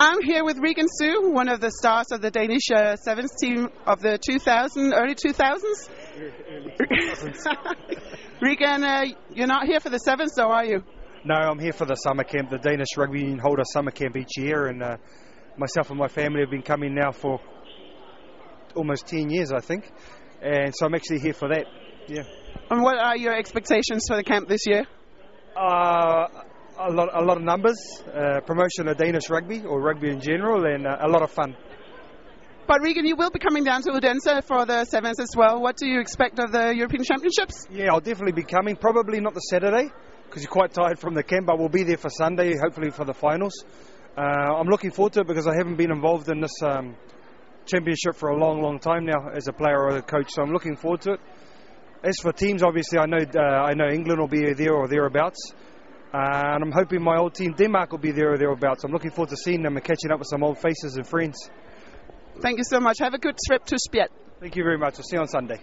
I'm here with Regan Sue, one of the stars of the Danish uh, sevens team of the 2000, early 2000s. Regan, uh, you're not here for the sevens, though, are you? No, I'm here for the summer camp. The Danish Rugby Union hold a summer camp each year, and uh, myself and my family have been coming now for almost 10 years, I think. And so I'm actually here for that. Yeah. And what are your expectations for the camp this year? Uh, a lot, a lot of numbers, uh, promotion of Danish rugby or rugby in general, and uh, a lot of fun. But Regan, you will be coming down to Odense for the sevens as well. What do you expect of the European Championships? Yeah, I'll definitely be coming. Probably not the Saturday because you're quite tired from the camp, but we'll be there for Sunday, hopefully for the finals. Uh, I'm looking forward to it because I haven't been involved in this um, championship for a long, long time now as a player or a coach, so I'm looking forward to it. As for teams, obviously, I know uh, I know England will be there or thereabouts. Uh, and I'm hoping my old team Denmark will be there or thereabouts. I'm looking forward to seeing them and catching up with some old faces and friends. Thank you so much. Have a good trip to Spjald. Thank you very much. I'll see you on Sunday.